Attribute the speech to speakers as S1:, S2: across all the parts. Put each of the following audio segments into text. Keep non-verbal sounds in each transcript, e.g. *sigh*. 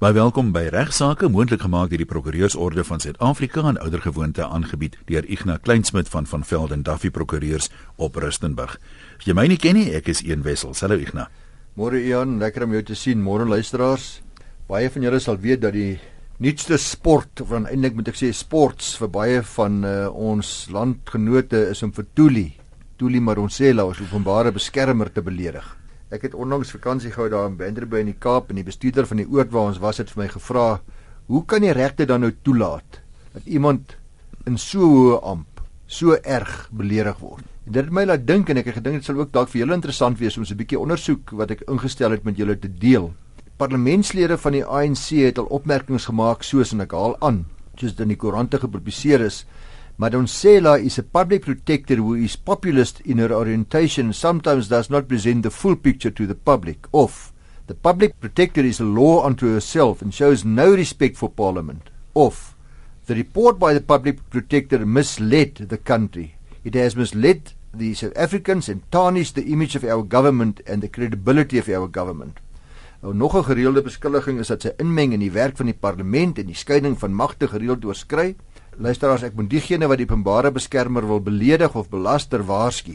S1: Baie welkom by Regsake, moontlik gemaak deur die Prokureursorde van Suid-Afrika en oudergewoonte aangebied deur Ignas Kleinsmid van van Velden Duffy Prokureurs op Rustenburg. As jy my nie ken nie, ek is Een Wessel. Hallo Ignas.
S2: Môre Ian, lekker om jou te sien. Môre luisteraars. Baie van julle sal weet dat die nuutste sport, of eintlik moet ek sê sports vir baie van uh, ons landgenote is om vir Tuli, Tuli Maronsela, ons openbare beskermer te beledig. Ek het onlangs vakansie gehou daar in Benderby in die Kaap en die bestuurder van die oord waar ons was het vir my gevra, "Hoe kan die regte dan nou toelaat dat iemand in so hoë amp so erg beledig word?" En dit het my laat dink en ek het gedink dit sal ook dalk vir julle interessant wees om so 'n bietjie ondersoek wat ek ingestel het met julle te deel. Parlementslede van die ANC het al opmerkings gemaak soos en ek haal aan, soos dit in die koerante gepubliseer is, Madonsela is a public protector who is populist in her orientation sometimes does not present the full picture to the public. Off. The public protector is a law unto herself and shows no respect for parliament. Off. The report by the public protector misled the country. It has misled the South Africans and tarnished the image of our government and the credibility of our government. Nou nog 'n gereelde beskuldiging is dat sy inmeng in die werk van die parlement en die skeiding van magte gereeld oorskry. Luisteraars, ek moet diegene wat die openbare beskermer wil beledig of belaster waarsku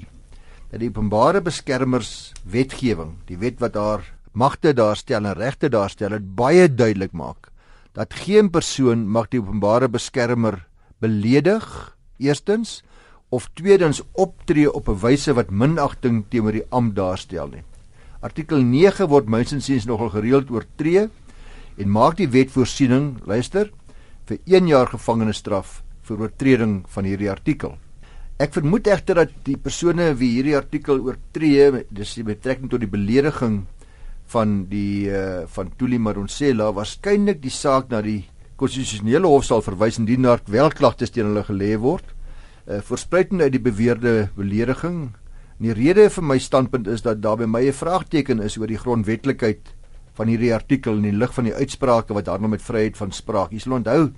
S2: dat die openbare beskermers wetgewing, die wet wat daar magte daarstel en regte daarstel, dit baie duidelik maak dat geen persoon mag die openbare beskermer beledig eerstens of tweedens optree op 'n wyse wat minagting teenoor die ampt daarstel nie. Artikel 9 word mynsiens nogal gereeld oortree en maak die wet voorsiening, luister, vir 1 jaar gevangenisstraf vir oortreding van hierdie artikel. Ek vermoed egter dat die persone wie hierdie artikel oortree, dis die betrekking tot die belediging van die uh, van Tuli Maronsela, waarskynlik die saak na die konstitusionele hof sal verwys indien daar wel klagtes teen hulle gelê word. Uh, Voorspruitend uit die beweerde belediging. Die rede vir my standpunt is dat daar by my 'n vraagteken is oor die grondwetlikheid van hierdie artikel in die lig van die uitsprake wat daarna met vryheid van spraak. Jy sal onthou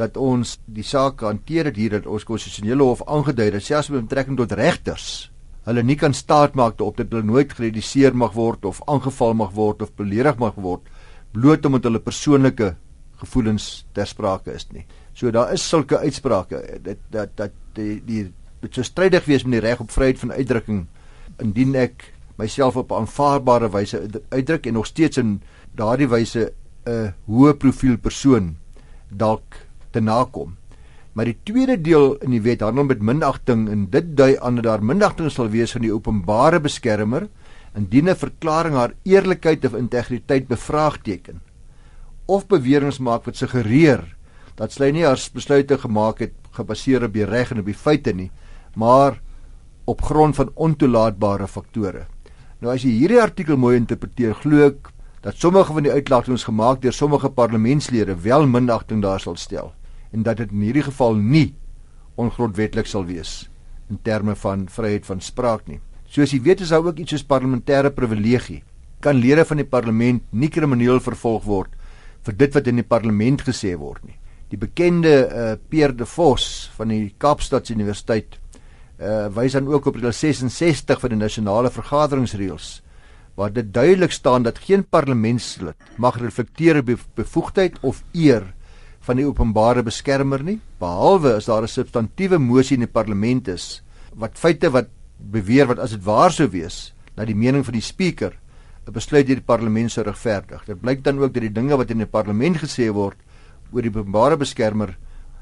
S2: dat ons die saak hanteer het hier dat ons konstitusionele hof aangedui het selfs met betrekking tot regters hulle nie kan staat maak op dat hulle nooit gereduseer mag word of aangeval mag word of beledig mag word bloot omdat hulle persoonlike gevoelens ter sprake is nie. So daar is sulke uitsprake dit dat dat die die dit sou strydig wees met die reg op vryheid van uitdrukking indien ek myself op 'n aanvaarbare wyse uitdruk en nog steeds in daardie wyse 'n hoë profiel persoon dalk te nakom. Maar die tweede deel in die wet handel met minagting en dit dui aan dat daar minagting sal wees van die openbare beskermer indien 'n verklaring haar eerlikheid of integriteit bevraagteken of beweringe maak wat suggereer dat sy nie haar besluite gemaak het gebaseer op die reg en op die feite nie, maar op grond van ontoelaatbare faktore. Nou as jy hierdie artikel mooi interpreteer, glo ek dat sommige van die uitlatings gemaak deur sommige parlementslede wel minagting daar sal stel en dat dit in hierdie geval nie ongrondwettig sal wees in terme van vryheid van spraak nie. Soos jy weet is daar ook iets soos parlementêre privilegie. Kan lede van die parlement nie krimineel vervolg word vir dit wat in die parlement gesê word nie. Die bekende uh, Pierre de Vos van die Kaapstad Universiteit uh, wys dan ook op reël 66 van die nasionale vergaderingsreëls waar dit duidelik staan dat geen parlementslid mag reflekteer op bevoegdheid of eer van die openbare beskermer nie behalwe as daar 'n substantiëre mosie in die parlement is wat feite wat beweer wat as dit waar sou wees dat die mening van die spreker 'n besluit deur die parlement sou regverdig. Dit blyk dan ook dat die dinge wat in die parlement gesê word oor die openbare beskermer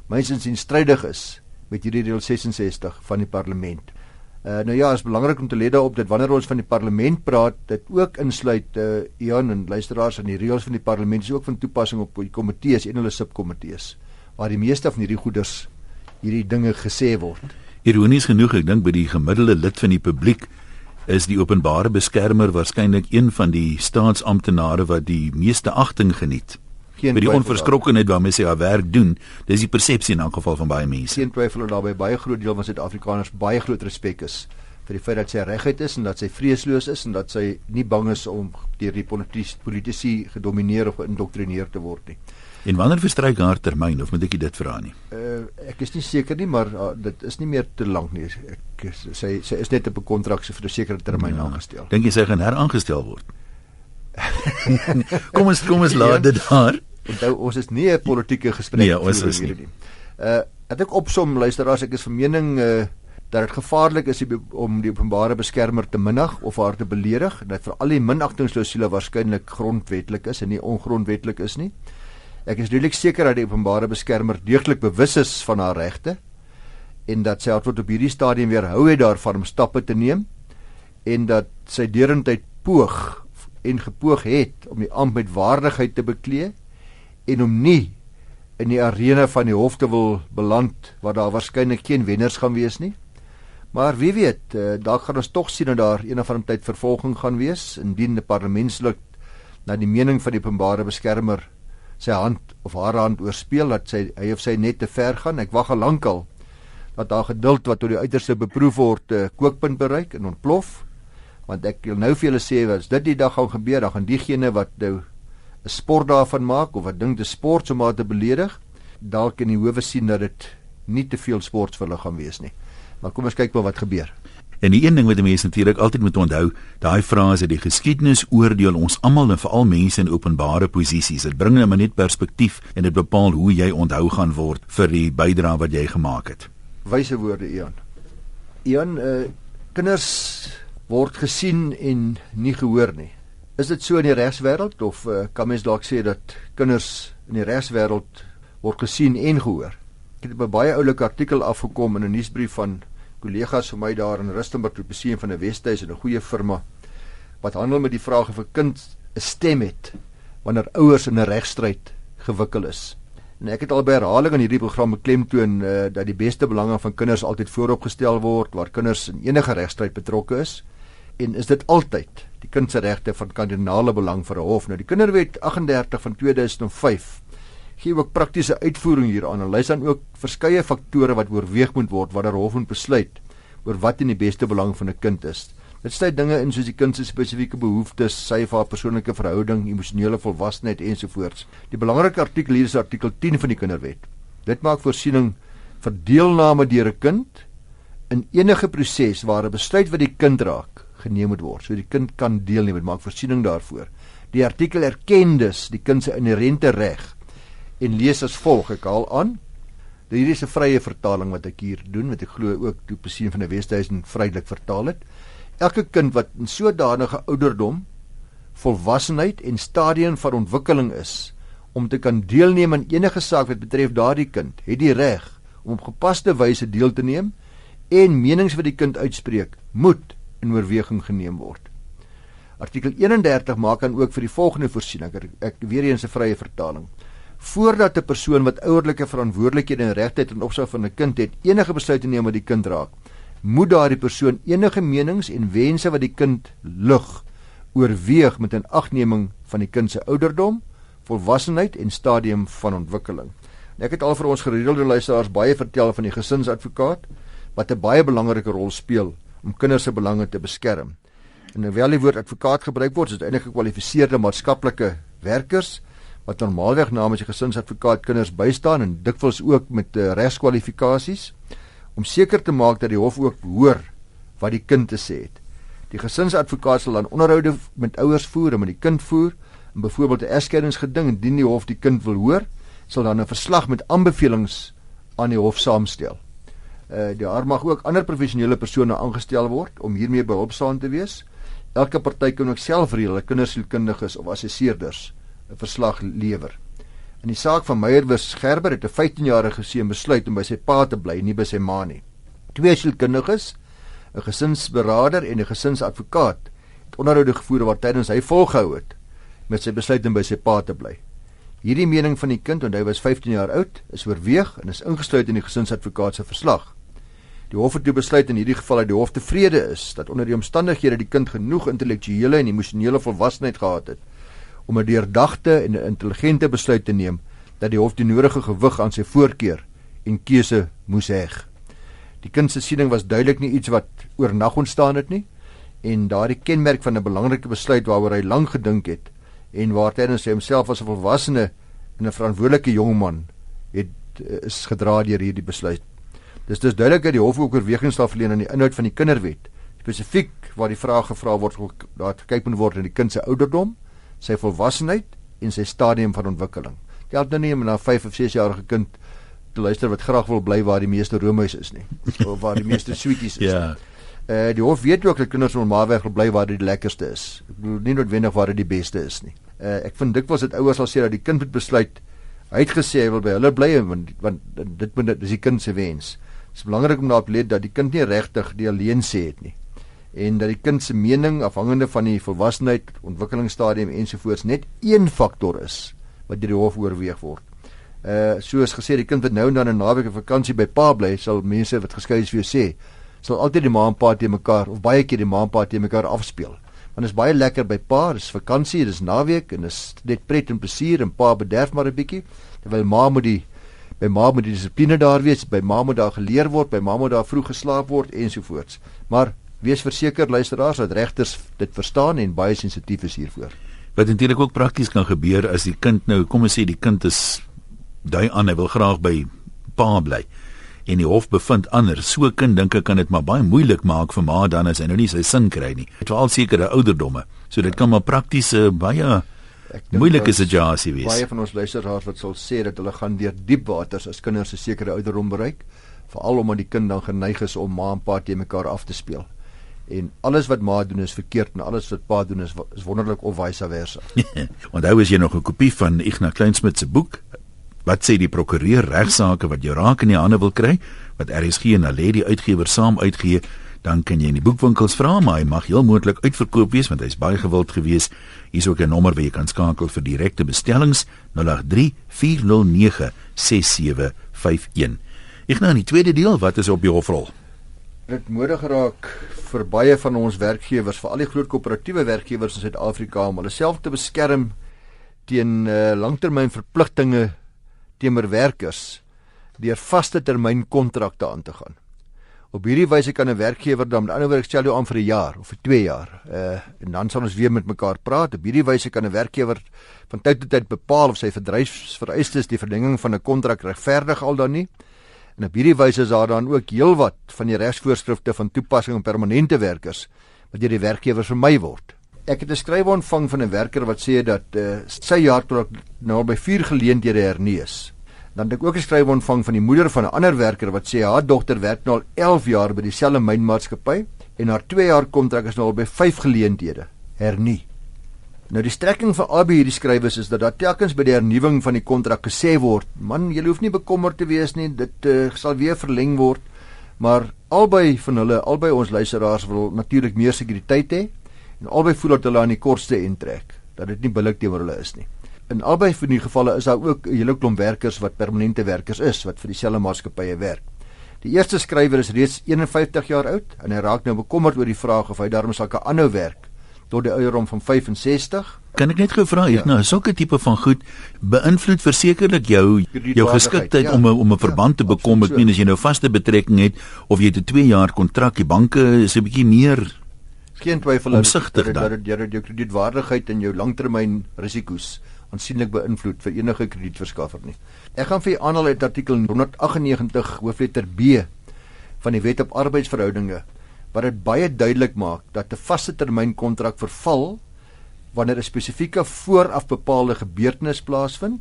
S2: mynsins in strydig is met hierdie reël 66 van die parlement. Uh nou ja, is belangrik om te let daarop dat wanneer ons van die parlement praat, dit ook insluit uh Ian en luisteraars aan die reëls van die parlement is ook van toepassing op die komitees en hulle subkomitees waar die meeste van hierdie goeders hierdie dinge gesê word.
S1: Ironies genoeg, ek dink by die gemiddelde lid van die publiek is die openbare beskermer waarskynlik een van die staatsamptenare wat die meeste agting geniet geen by die onverskrokkenheid waarmee sy haar werk doen. Dis die persepsie in elk geval van baie mense.
S2: Geen twyfel dat daarbey baie groot deel van Suid-Afrikaners baie groot respek is vir die feit dat sy reguit is en dat sy vreesloos is en dat sy nie bang is om deur die politici gedomeineer of geïndoktrineer te word nie.
S1: En wanneer verstryk haar termyn of moet ek dit vra nie?
S2: Uh, ek is nie seker nie, maar uh, dit is nie meer te lank nie. Ek sy sy is net op 'n kontrak so vir 'n sekere termyn ja. aangestel.
S1: Dink jy sy gaan heraangestel word? *laughs* kom ons kom ons laat dit daar.
S2: Onthou ons is nie 'n politieke gesprek
S1: nee, ons is nie.
S2: Uh het ek opsom luisteraars ek is van mening uh dat dit gevaarlik is om die openbare beskermer te minag of haar te beledig dat vir al die minagtingsklausule waarskynlik grondwetlik is en nie ongrondwetlik is nie. Ek is redelik seker dat die openbare beskermer deeglik bewus is van haar regte en dat sy tot op hierdie stadium weer hou het daarvan om stappe te neem en dat sy derendheid poog en gepoog het om die ampt met waardigheid te beklee en om nie in die arena van die hof te wil beland waar daar waarskynlik geen wenners gaan wees nie. Maar wie weet, uh, dalk gaan ons tog sien dat daar een of ander tyd vervolging gaan wees indien die parlementslid na die mening van die openbare beskermer sy hand of haar hand oorspeel dat sy hy of sy net te ver gaan. Ek wag al lankal dat daar geduld wat tot die uiterste beproef word, 'n uh, kookpunt bereik en ontplof. Want ek wil nou vir julle sê as dit die dag gaan gebeur, dan gaan diegene wat nou 'n sport daarvan maak of wat dink dit sport om maar te beledig, dalk in die howe sien dat dit nie te veel sport vir hulle gaan wees nie. Maar kom ons kyk wel wat gebeur.
S1: En die een ding wat mense natuurlik altyd moet onthou, daai frase die geskiedenis oordeel ons almal en veral mense in openbare posisies. Dit bring net net perspektief en dit bepaal hoe jy onthou gaan word vir die bydrae wat jy gemaak het.
S2: Wyse woorde, Ian. Ian, uh, kinders word gesien en nie gehoor nie. Is dit so in die regswêreld of uh, kan mens dalk sê dat kinders in die regswêreld word gesien en gehoor? Ek het 'n baie oulike artikel afgekom in 'n nuusbrief van kollegas vir my daar in Rustenburg op beseem van 'n Wesduis en 'n goeie firma wat handel met die vraag of 'n kind 'n stem het wanneer ouers in 'n regstryd gewikkel is. En ek het al by herhaling in hierdie program beklemtoon uh, dat die beste belange van kinders altyd vooropgestel word waar kinders in enige regstryd betrokke is en is dit altyd die kind se regte van kardinale belang vir 'n hof. Nou die Kinderwet 38 van 2005 gee ook praktiese uitvoering hieraan en lys dan ook verskeie faktore wat oorweeg moet word wanneer hof moet besluit oor wat in die beste belang van 'n kind is. Dit sluit dinge in soos die kind se spesifieke behoeftes, sy of haar persoonlike verhouding, emosionele volwassenheid ensovoorts. Die belangrike artikel hier is artikel 10 van die Kinderwet. Dit maak voorsiening vir deelname deur 'n kind in enige proses waar 'n besluit wat die kind raak geneem moet word. So die kind kan deelneem, dit maak voorsiening daarvoor. Die artikel erken dus die kind se inherente reg en lees as volg: Ek haal aan. Hierdie is 'n vrye vertaling wat ek hier doen, wat ek glo ook toe besien van die Wesduisen vrylik vertaal het. Elke kind wat in sodanige ouderdom, volwassenheid en stadium van ontwikkeling is om te kan deelneem aan enige saak wat betref daardie kind, het die reg om op gepaste wyse deel te neem en menings wat die kind uitspreek, moet in oorweging geneem word. Artikel 31 maak dan ook vir die volgende voorsiening. Ek, ek weer eens 'n vrye vertaling. Voordat 'n persoon wat ouerlike verantwoordelikhede en regte ten opsigte van 'n kind het, enige besluit neem wat die kind raak, moet daardie persoon enige menings en wense wat die kind lig, oorweeg met 'n agneming van die kind se ouderdom, volwassenheid en stadium van ontwikkeling. En ek het al vir ons gereelde luisteraars baie vertel van die gesinsadvokaat wat 'n baie belangrike rol speel om kinders se belange te beskerm. En hoewel die woord advokaat gebruik word, is dit eintlik gekwalifiseerde maatskaplike werkers wat normaalweg namens die gesinsadvokaat kinders bystaan en dikwels ook met uh, regskwalifikasies om seker te maak dat die hof ook hoor wat die kind te sê het. Die gesinsadvokaat sal dan onderhoude met ouers voer en met die kind voer en byvoorbeeld 'n egskeidingsgeding indien die hof die kind wil hoor, sal dan 'n verslag met aanbevelings aan die hof saamstel. Uh daar mag ook ander professionele persone aangestel word om hiermee behulpsaam te wees. Elke party kan ook self reël, hulle kindersielkundiges of assesseerders 'n verslag lewer. In die saak van Meyerwis Gerber het 'n 15-jarige seun besluit om by sy pa te bly, nie by sy ma nie. Twee sielkundiges, 'n gesinsberader en 'n gesinsadvokaat het onderhoude gevoer waar tydens hy volgehou het met sy besluit om by sy pa te bly. Hierdie mening van die kind, onthou hy was 15 jaar oud, is oorweeg en is ingesluit in die gesinsadvokaat se verslag. Die hof het besluit in hierdie geval dat die hof tevrede is dat onder die omstandighede die kind genoeg intellektuele en emosionele volwassenheid gehad het om 'n deurdagte en 'n intelligente besluit te neem dat die hof die nodige gewig aan sy voorkeur en keuse moes heg. Die kind se siening was duidelik nie iets wat oornag ontstaan het nie en daardie kenmerk van 'n belangrike besluit waaroor hy lank gedink het en waar tydens hy homself as 'n volwassene en 'n verantwoordelike jong man het is gedra deur hierdie besluit. Dis dus duidelik dat die hof ook oorwegings sal verleen aan die inhoud van die kinderwet, spesifiek waar die vraag gevra word dat gekyk moet word na die kind se ouderdom, sy volwassenheid en sy stadium van ontwikkeling. Dit help nou nie om na 5 of 6 jarige kind te luister wat graag wil bly waar die meeste roomhuis is nie *laughs* of waar die meeste sweeties is.
S1: ja.
S2: Uh, die hof weet ook dat kinders normaalweg wil bly waar dit die lekkerste is. Ek bedoel nie noodwendig waar dit die beste is nie. Uh, ek vind dikwels dit ouers sal sê dat die kind moet besluit Hy het gesê hy wil by hulle bly want want dit moet dis die kind se wens. Dit is belangrik om daarop let dat die kind nie regtig die alleen sê het nie en dat die kind se mening afhangende van die volwassenheid, ontwikkelingsstadium ensovoorts net een faktor is wat deur die hof oorweeg word. Uh soos gesê die kind wat nou en dan 'n naweek of vakansie by pa bly, sal mense wat geskei is vir jou sê, sal altyd die ma en pa te mekaar of baie keer die ma en pa te mekaar afspeel want dit is baie lekker by pa, dis vakansie, dis naweek en dis net pret en plesier en pa bederf maar 'n bietjie. Terwyl ma moet die by ma moet die dissipline daar wees, by ma moet daar geleer word, by ma moet daar vroeg geslaap word ensovoorts. Maar wees verseker luisteraars dat regters dit verstaan en baie sensitief is hiervoor.
S1: Wat eintlik ook prakties kan gebeur as die kind nou, kom ons sê die kind is dui aan hy wil graag by pa bly en die hof bevind anders. So kind dink ek kan dit maar baie moeilik maak vir ma dan as hy nou nie sy sin kry nie. Dit val sekere ouderdomme. So dit kan maar praktiese baie moeilike situasie wees.
S2: Baie van ons luisteraars wat sal sê dat hulle gaan deur diep waters as kinders 'n sekere ouderdom bereik, veral omdat die kind dan geneig is om ma en pa te mekaar af te speel. En alles wat ma doen is verkeerd en alles wat pa doen is, is wonderlik of vice versa.
S1: Hy was hier nog 'n kopie van Ignas Kleinsmid se boek Wat sê die prokureur regsaake wat jou raak in die hande wil kry? Wat RSG en Aledi uitgewer saam uitgee, dan kan jy in die boekwinkels vra, maar hy mag heel moontlik uitverkoop wees want hy's baie gewild gewees. Hier's ook 'n nommer waar jy kan skakel vir direkte bestellings 083 409 6751. Ek nou in die tweede deel, wat is op jou hofrol?
S2: Dit moedig geraak vir baie van ons werkgewers, veral die groot koöperatiewe werkgewers in Suid-Afrika om hulle self te beskerm teen uh, langtermynverpligtinge teenoor werkers deur vaste termyn kontrakte aan te gaan. Op hierdie wyse kan 'n werkgewer dan met ander woorde stel jou aan vir 'n jaar of vir 2 jaar. Uh en dan sal ons weer met mekaar praat. Op hierdie wyse kan 'n werkgewer van tyd tot tyd bepaal of sy verdryfsvereistes die verlenging van 'n kontrak regverdig al dan nie. En op hierdie wyse is daar dan ook heelwat van die regsvoorskrifte van toepassing op permanente werkers wat deur die werkgewer vermy word. Ek het 'n skryf ontvang van 'n werker wat sê dat uh, sy jaarkontrak nou by 4 geleenthede hernie is. Dan het ek ook 'n skryf ontvang van die moeder van 'n ander werker wat sê haar dogter werk nou al 11 jaar by dieselfde mynmaatskappy en haar 2 jaar kontrak is nou al by 5 geleenthede hernie. Nou die strekking vir albei hierdie skrywers is dat daar telkens by die hernuwing van die kontrak gesê word, man, jy hoef nie bekommerd te wees nie, dit uh, sal weer verleng word. Maar albei van hulle, albei ons luisteraars wil natuurlik meer sekuriteit hê en albei voel dat hulle aan die kortste end trek, dat dit nie billik teenoor hulle is nie. In albei van die gevalle is daar ook 'n hele klomp werkers wat permanente werkers is wat vir dieselfde maatskappye werk. Die eerste skrywer is reeds 51 jaar oud en hy raak nou bekommerd oor die vraag of hy daarmee sal kan aanhou werk tot die ouderdom van 65.
S1: Kan ek net gou vra, ja. nou sulke tipe van goed beïnvloed versekerlik jou jou geskiktheid ja. om om 'n verband ja, te bekom, ek meen as jy nou vaste betrekking het of jy 'n 2 jaar kontrak, die banke is 'n bietjie meer
S2: geen twyfel dit dat dit jou kredietwaardigheid en jou langtermyn risiko's aansienlik beïnvloed vir enige kredietverskaffer nie. Ek gaan vir u aanhaal uit artikel 198 hoofletter B van die Wet op Arbeidsverhoudinge wat dit baie duidelik maak dat 'n vaste termyn kontrak verval wanneer 'n spesifieke vooraf bepaalde gebeurtenis plaasvind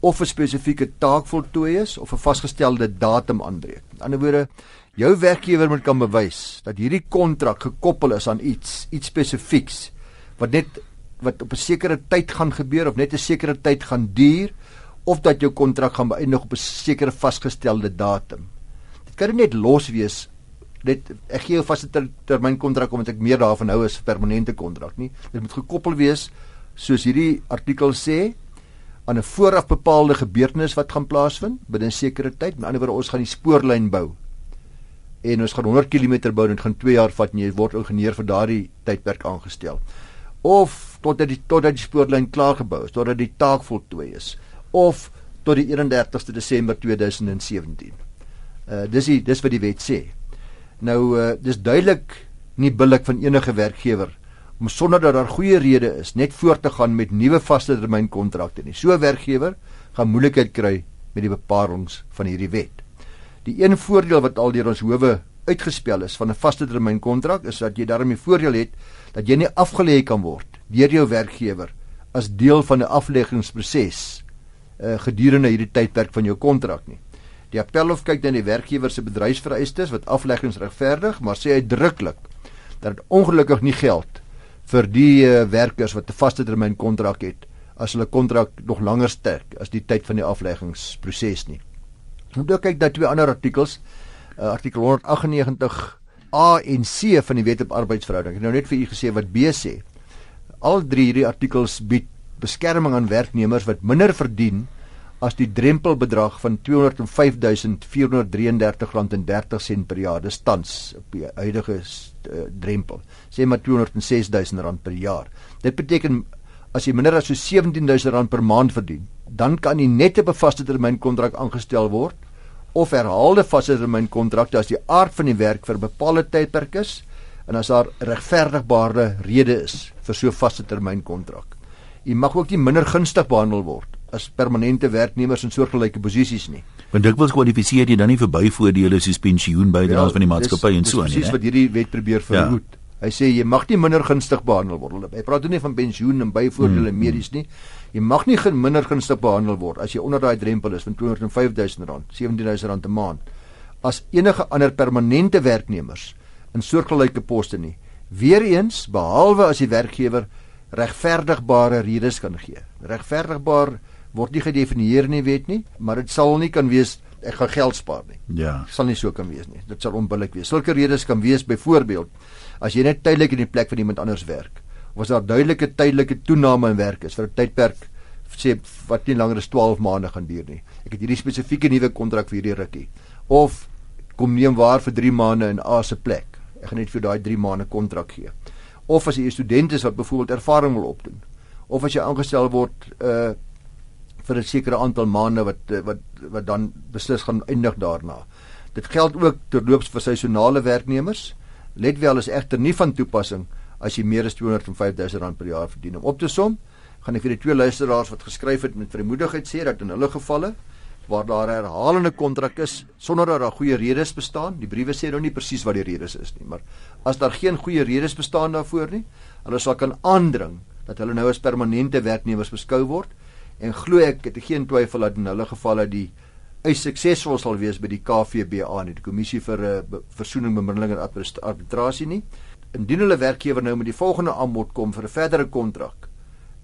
S2: of 'n spesifieke taak voltooi is of 'n vasgestelde datum aanbreek. Aan die ander woorde, jou werkgewer moet kan bewys dat hierdie kontrak gekoppel is aan iets, iets spesifieks wat net wat op 'n sekere tyd gaan gebeur of net 'n sekere tyd gaan duur of dat jou kontrak gaan beëindig op 'n sekere vasgestelde datum. Dit kan net los wees net ek gee jou vaste ter, termyn kontrak omdat ek meer daarvan hou as permanente kontrak nie. Dit moet gekoppel wees soos hierdie artikel sê aan 'n vooraf bepaalde gebeurtenis wat gaan plaasvind binne 'n sekere tyd. Met ander woorde ons gaan die spoorlyn bou. En ons gaan 100 km bou en dit gaan 2 jaar vat en jy word ingenieur vir daardie tydperk aangestel of totdat die totdat die spoorlyn klaar gebou is, totdat die taak voltooi is of tot die 31ste Desember 2017. Uh dis die dis wat die wet sê. Nou uh dis duidelik nie billik van enige werkgewer om sonder dat daar goeie redes is net voort te gaan met nuwe vaste termyn kontrakte nie. So 'n werkgewer gaan moeilikheid kry met die bepalinge van hierdie wet. Die een voordeel wat al deur ons howe uitgespel is van 'n vaste termyn kontrak is dat jy daarmee voordeel het dat jy nie afgelê kan word deur jou werkgewer as deel van 'n afleggingsproses uh, gedurende hierdie tydperk van jou kontrak nie. Die appelhof kyk dan die werkgewer se bedryfsvereistes wat afleggings regverdig, maar sê uitdruklik dat dit ongelukkig nie geld vir die uh, werkers wat 'n vaste termyn kontrak het as hulle kontrak nog langer sterk as die tyd van die afleggingsproses nie. Nou dan kyk dat twee ander artikels, uh, artikel 198 A en C van die Wet op Arbeidsverhouding. Ek het nou net vir u gesê wat B sê. Al drie hierdie artikels bied beskerming aan werknemers wat minder verdien as die drempelbedrag van R205.433.30 per jaar. Dis tans op die huidige uh, drempel. Sê maar R206.000 per jaar. Dit beteken as jy minder as so R17.000 per maand verdien, dan kan jy net op 'n vaste termyn kontrak aangestel word of herhaalde vaste termyn kontrakte as die aard van die werk vir bepaalde tydperk is en as daar regverdigbare rede is vir so vaste termyn kontrak. Jy mag ook nie minder gunstig behandel word as permanente werknemers in soortgelyke posisies nie.
S1: Want dikwels kwalifiseer jy dan nie vir byvoordele soos pensioenbydraes ja, van die maatskappy en so
S2: nie. Presies wat hierdie wet probeer verhoed. Ja. Hy sê jy mag nie minder gunstig behandel word. Hy praat nie van pensioen en byvoordele hmm. medies nie. Jy mag nie minder gunstig behandel word as jy onder daai drempel is van R205000, R17000 'n maand as enige ander permanente werknemers in soortgelyke poste nie. Weereens behalwe as die werkgewer regverdigbare redes kan gee. Regverdigbaar word nie gedefinieer nie, weet nie, maar dit sal nie kan wees ek gaan geld spaar nie.
S1: Ja.
S2: Sal nie so kan wees nie. Dit sal onbillik wees. Sulke redes kan wees byvoorbeeld as jy net tydelik in die plek van iemand anders werk of as daar duidelike tydelike toename in werk is vir 'n tydperk sê wat nie langer as 12 maande gaan duur nie. Ek het hierdie spesifieke nuwe kontrak vir hierdie rukkie. Of kom neem waar vir 3 maande in A se plek. Ek gaan net vir daai 3 maande kontrak gee of as jy 'n student is wat byvoorbeeld ervaring wil opdoen of as jy aangestel word uh vir 'n sekere aantal maande wat uh, wat wat dan beslis gaan eindig daarna. Dit geld ook terloops vir seisonale werknemers. Let wel is egter nie van toepassing as jy meer as 205 000 rand per jaar verdien. Om op te som, gaan ek vir die twee luisteraars wat geskryf het met vrymoedigheid sê dat in hulle gevalle waar daar herhalende kontrak is sonder dat daar goeie redes bestaan. Die briewe sê nou nie presies wat die redes is nie, maar as daar geen goeie redes bestaan daarvoor nie, hulle sal kan aandring dat hulle nou as permanente werknemers beskou word en glo ek het geen twyfel dat in hulle gevalle die eis suksesvol sal wees by die KVBA nie, die kommissie vir uh, versoening, bemiddeling en arbitrasie nie. Indien hulle werkgewer nou met die volgende aanbod kom vir 'n verdere kontrak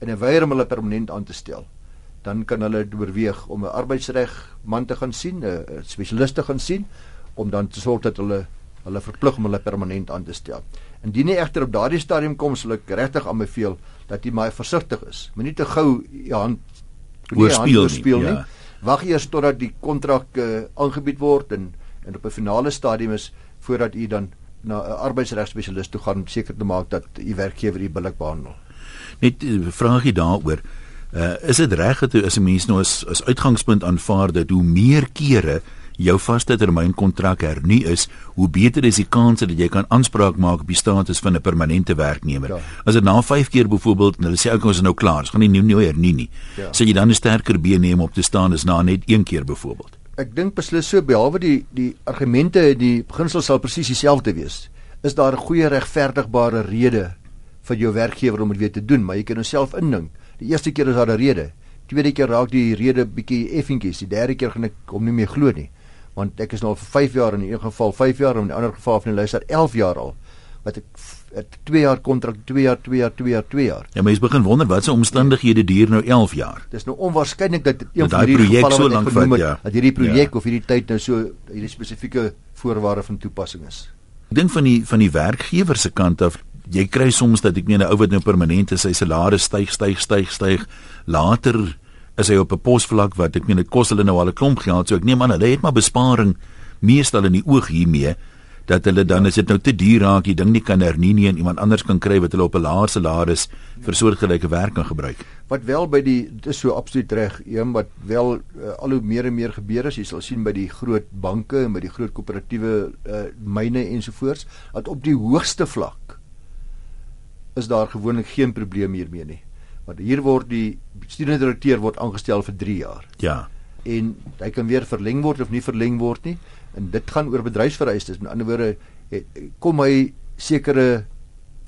S2: en 'n weier om hulle permanent aan te stel, dan kan hulle oorweeg om 'n arbeidsreg man te gaan sien, 'n spesialiste gaan sien om dan te sorg dat hulle hulle verplig om hulle permanent aan te stel. Indien nie egter op daardie stadium kom, sal ek regtig aanbeveel dat jy maar versigtig is. Moenie te gou jou hand
S1: oorspeel nie. nie. Ja.
S2: Wag eers totdat die kontrak uh, aangebied word en en op 'n finale stadium is voordat u dan na 'n arbeidsregspesialis toe gaan om seker te maak dat u werkgewer u billik behandel.
S1: Net uh, eh, vraagie daaroor. Uh, is dit reg dat as 'n mens nou as as uitgangspunt aanvaar dat hoe meer kere jou vaste termyn kontrak hernu is, hoe beter is die kans dat jy kan aanspraak maak op die status van 'n permanente werknemer. Ja. As dit na 5 keer byvoorbeeld, hulle sê ook ons is nou klaar, ons gaan nie nou hernu nie. Ja. Sê jy dan 'n sterker been neem op te staan as na net een keer byvoorbeeld.
S2: Ek dink beslis so behalwe die die argumente, die beginsel sal presies dieselfde wees. Is daar 'n goeie regverdigbare rede vir jou werkgewer om dit weer te doen, maar jy kan jouself indink Die eerste keer is daar 'n rede. Tweede keer raak die rede bietjie effentjies. Die derde keer gaan ek hom nie meer glo nie. Want ek is nou al vir 5 jaar in 'n een geval 5 jaar en in 'n ander geval van die luister 11 jaar al wat ek het 2 jaar kontrak, 2 jaar, 2 jaar, 2 jaar, 2 jaar.
S1: Ja, jy begin wonder wat se omstandighede duur nou 11 jaar.
S2: Dis nou onwaarskynlik dat een van hierdie
S1: gevalle so lank vat, ja.
S2: dat hierdie projek ja. of hierdie tyd nou so hierdie spesifieke voorwaarde van toepassing is.
S1: Ek dink van die van die werkgewer se kant af jy kry soms dat ek meen 'n ou wat nou permanent is, sy salaris styg, styg, styg, styg. Later is hy op 'n posvlak wat ek meen dit kos hulle nou al 'n klomp geld, so ek neem aan hulle het maar besparing meestal in die oog hiermee dat hulle dan as dit nou te duur raak, die ding nie kan hernie nie en iemand anders kan kry wat hulle op 'n laer salaris vir soortgelyke werk kan gebruik.
S2: Wat wel by die dit is so absoluut reg, een wat wel uh, al hoe meer en meer gebeur is, jy sal sien by die groot banke en by die groot koöperatiewe uh, myne ensovoorts, dat op die hoogste vlak is daar gewoonlik geen probleem hiermee nie. Want hier word die bestuurende direkteur word aangestel vir 3 jaar.
S1: Ja.
S2: En hy kan weer verleng word of nie verleng word nie. En dit gaan oor bedryfsvereistes. Met ander woorde, kom hy sekere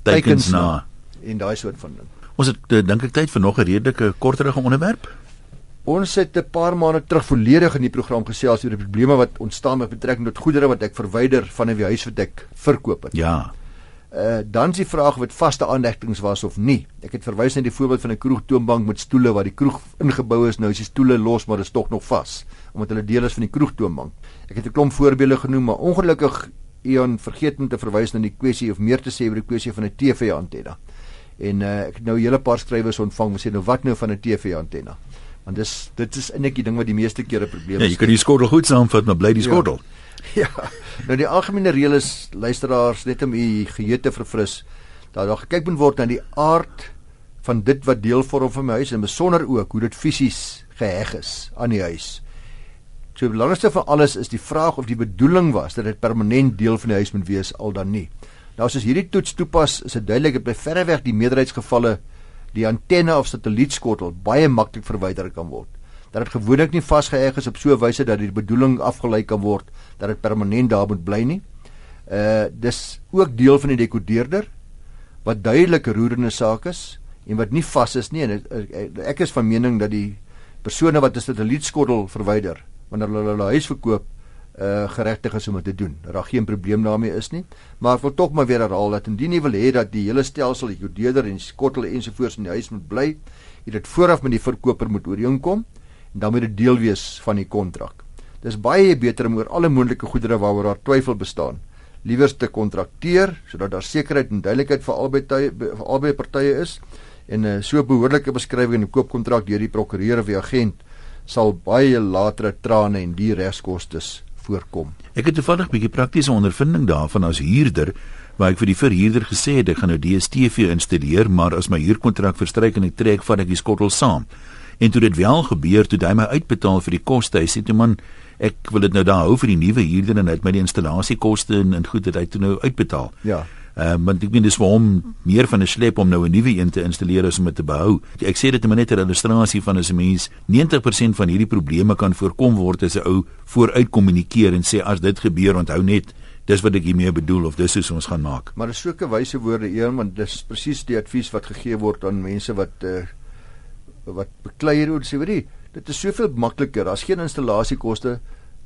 S2: teikens na in daai soort van ding.
S1: Ons het uh, dink ek tyd vir nog 'n redelike korterige onderwerp.
S2: Ons het 'n paar maande terug volledig in die program gesels oor die probleme wat ontstaan met betrekking tot goedere wat ek verwyder van 'n huis wat ek verkoop het.
S1: Ja.
S2: Uh dan is die vraag of dit vaste aanlegtings was of nie. Ek het verwys na die voorbeeld van 'n kroegtoonbank met stoele waar die kroeg ingebou is, nou is die stoele los maar dit is tog nog vas omdat hulle deel is van die kroegtoonbank. Ek het 'n klomp voorbeelde genoem, maar ongelukkig Ion vergeet om te verwys na die kwessie of meer te sê oor die kwessie van 'n TV antenna. En uh, ek het nou 'n hele paar skrywers ontvang wat sê nou wat nou van 'n TV antenna? Want dis dit is eintlik die ding wat die meeste kere probleme
S1: is. Ja, jy kan die skottel goed saamvat, maar bly die skottel.
S2: Ja. *laughs* Ja. Nou die algemene reël is luisteraars net om u geheue te verfris dat daar gekyk moet word na die aard van dit wat deel vorm van my huis en besonder ook hoe dit fisies geheg is aan die huis. So die belangrikste van alles is die vraag of die bedoeling was dat dit permanent deel van die huis moet wees al dan nie. Nou as ons hierdie toets toepas, is dit duidelik dat by verreweg die meerderheidsgevalle die antenne of satellietskottel baie maklik verwyder kan word. Dat dit gewoonlik nie vasgeheg is op so 'n wyse dat die bedoeling afgelei kan word dat dit permanent daar moet bly nie. Uh dis ook deel van die dekodeerder wat duidelik 'n roerende saak is en wat nie vas is nie en ek is van mening dat die persone wat 'n satellietskottel verwyder wanneer hulle hulle huis verkoop uh geregtig is om dit te doen. Dat daar geen probleem daarmee is nie. Maar ek wil tog maar weer herhaal dat indien jy wil hê dat die hele stelsel, die kodeerder en skottel ensovoorts in die huis moet bly, jy dit vooraf met die verkoper moet ooreenkom en dan moet dit deel wees van die kontrak. Dis baie beter om oor alle moontlike goedere waaroor daar twyfel bestaan, liewers te kontrakteer sodat daar sekerheid en duidelikheid vir albei vir albei partye is en 'n uh, so behoorlike beskrywing in die koopkontrak deur die prokureur of die agent sal baie latere trane en die regskoste voorkom.
S1: Ek het toevallig 'n bietjie praktiese ondervinding daarvan as huurder waar ek vir die verhuurder gesê het ek gaan nou DStv installeer, maar as my huurkontrak verstryk en ek trek van ek die skottel saam. En toe dit wel gebeur, toe hy my uitbetaal vir die koste, hy sê toe man, ek wil dit nou daar hou vir die nuwe huurder en hy het my die installasiekoste en en goed dit hy toe nou uitbetaal.
S2: Ja.
S1: Ehm uh, want ek meen dis vir hom meer van 'n slep om nou 'n nuwe een te installeer as om dit te behou. Ek sê dit net 'n illustrasie van as 'n mens 90% van hierdie probleme kan voorkom word as 'n ou vooruit kommunikeer en sê as dit gebeur onthou net dis wat ek hiermee bedoel of dis hoe ons gaan maak.
S2: Maar dis soeke wyse woorde eer want dis presies die advies wat gegee word aan mense wat uh, wat beklei hier oor sê weet jy dit is soveel makliker as geen installasiekoste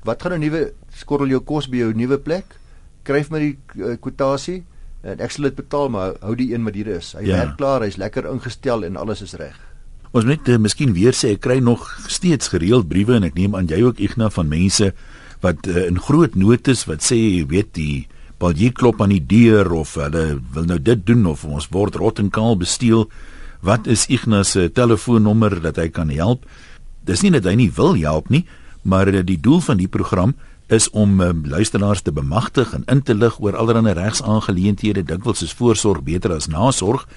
S2: wat gaan 'n nuwe skottel jou kos by jou nuwe plek kryf my die uh, kwotasie en ek sal dit betaal maar hou die een wat hier is. Hy ja. werk klaar, hy's lekker ingestel en alles is reg.
S1: Ons net uh, miskien weer sê ek kry nog steeds gereeld briewe en ek neem aan jy ook Ignas van mense wat uh, in groot notas wat sê jy weet die balje klop aan die deur of hulle wil nou dit doen of ons word rot en kaal besteel. Wat is Ignas se telefoonnommer dat hy kan help? Dis nie dat hy nie wil help nie, maar uh, die doel van die program is om um, luisteraars te bemagtig en in te lig oor allerlei regsaangeleenthede dikwels is voorsorg beter as nasorg.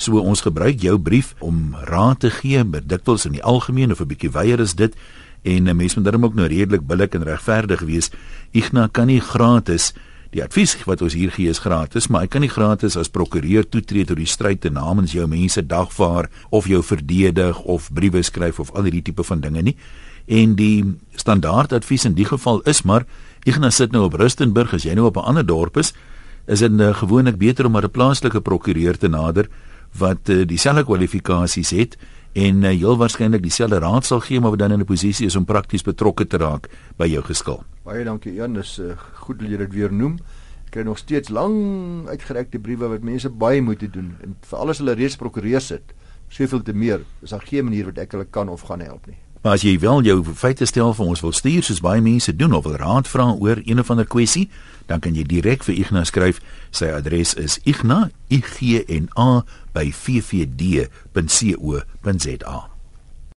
S1: So ons gebruik jou brief om raad te gee dikwels in die algemeen of 'n bietjie weier is dit. En 'n mens moet dan ook nou redelik billik en regverdig wees. Igna kan nie gratis die advies wat ons hier gee is gratis maar ek kan nie gratis as prokureur toetree tot die stryd te namens jou mense dagvaar of jou verdedig of briewe skryf of al hierdie tipe van dinge nie. En die standaard advies in die geval is maar Ignas sit nou op Rustenburg as jy nou op 'n ander dorp is is dit uh, gewoonlik beter om 'n plaaslike prokureur te nader wat uh, dieselfde kwalifikasies het en uh, heel waarskynlik dieselfde raad sal gee maar wat dan in 'n posisie is om prakties betrokke te raak by jou geskil.
S2: Baie dankie Jan, dis uh, goed dat jy dit weer noem. Ek kry nog steeds lang uitgerekte briewe wat mense baie moet doen en vir alles hulle reeds prokureur sit. Soveel te meer, is daar geen manier wat ek hulle kan of gaan help nie.
S1: Maar as jy wel jou feite stel vir ons wil stuur soos baie mense doen of wil raad vra oor een of ander kwessie, dan kan jy direk vir Ignas skryf. Sy adres is igna i g n a by ffd.co.za.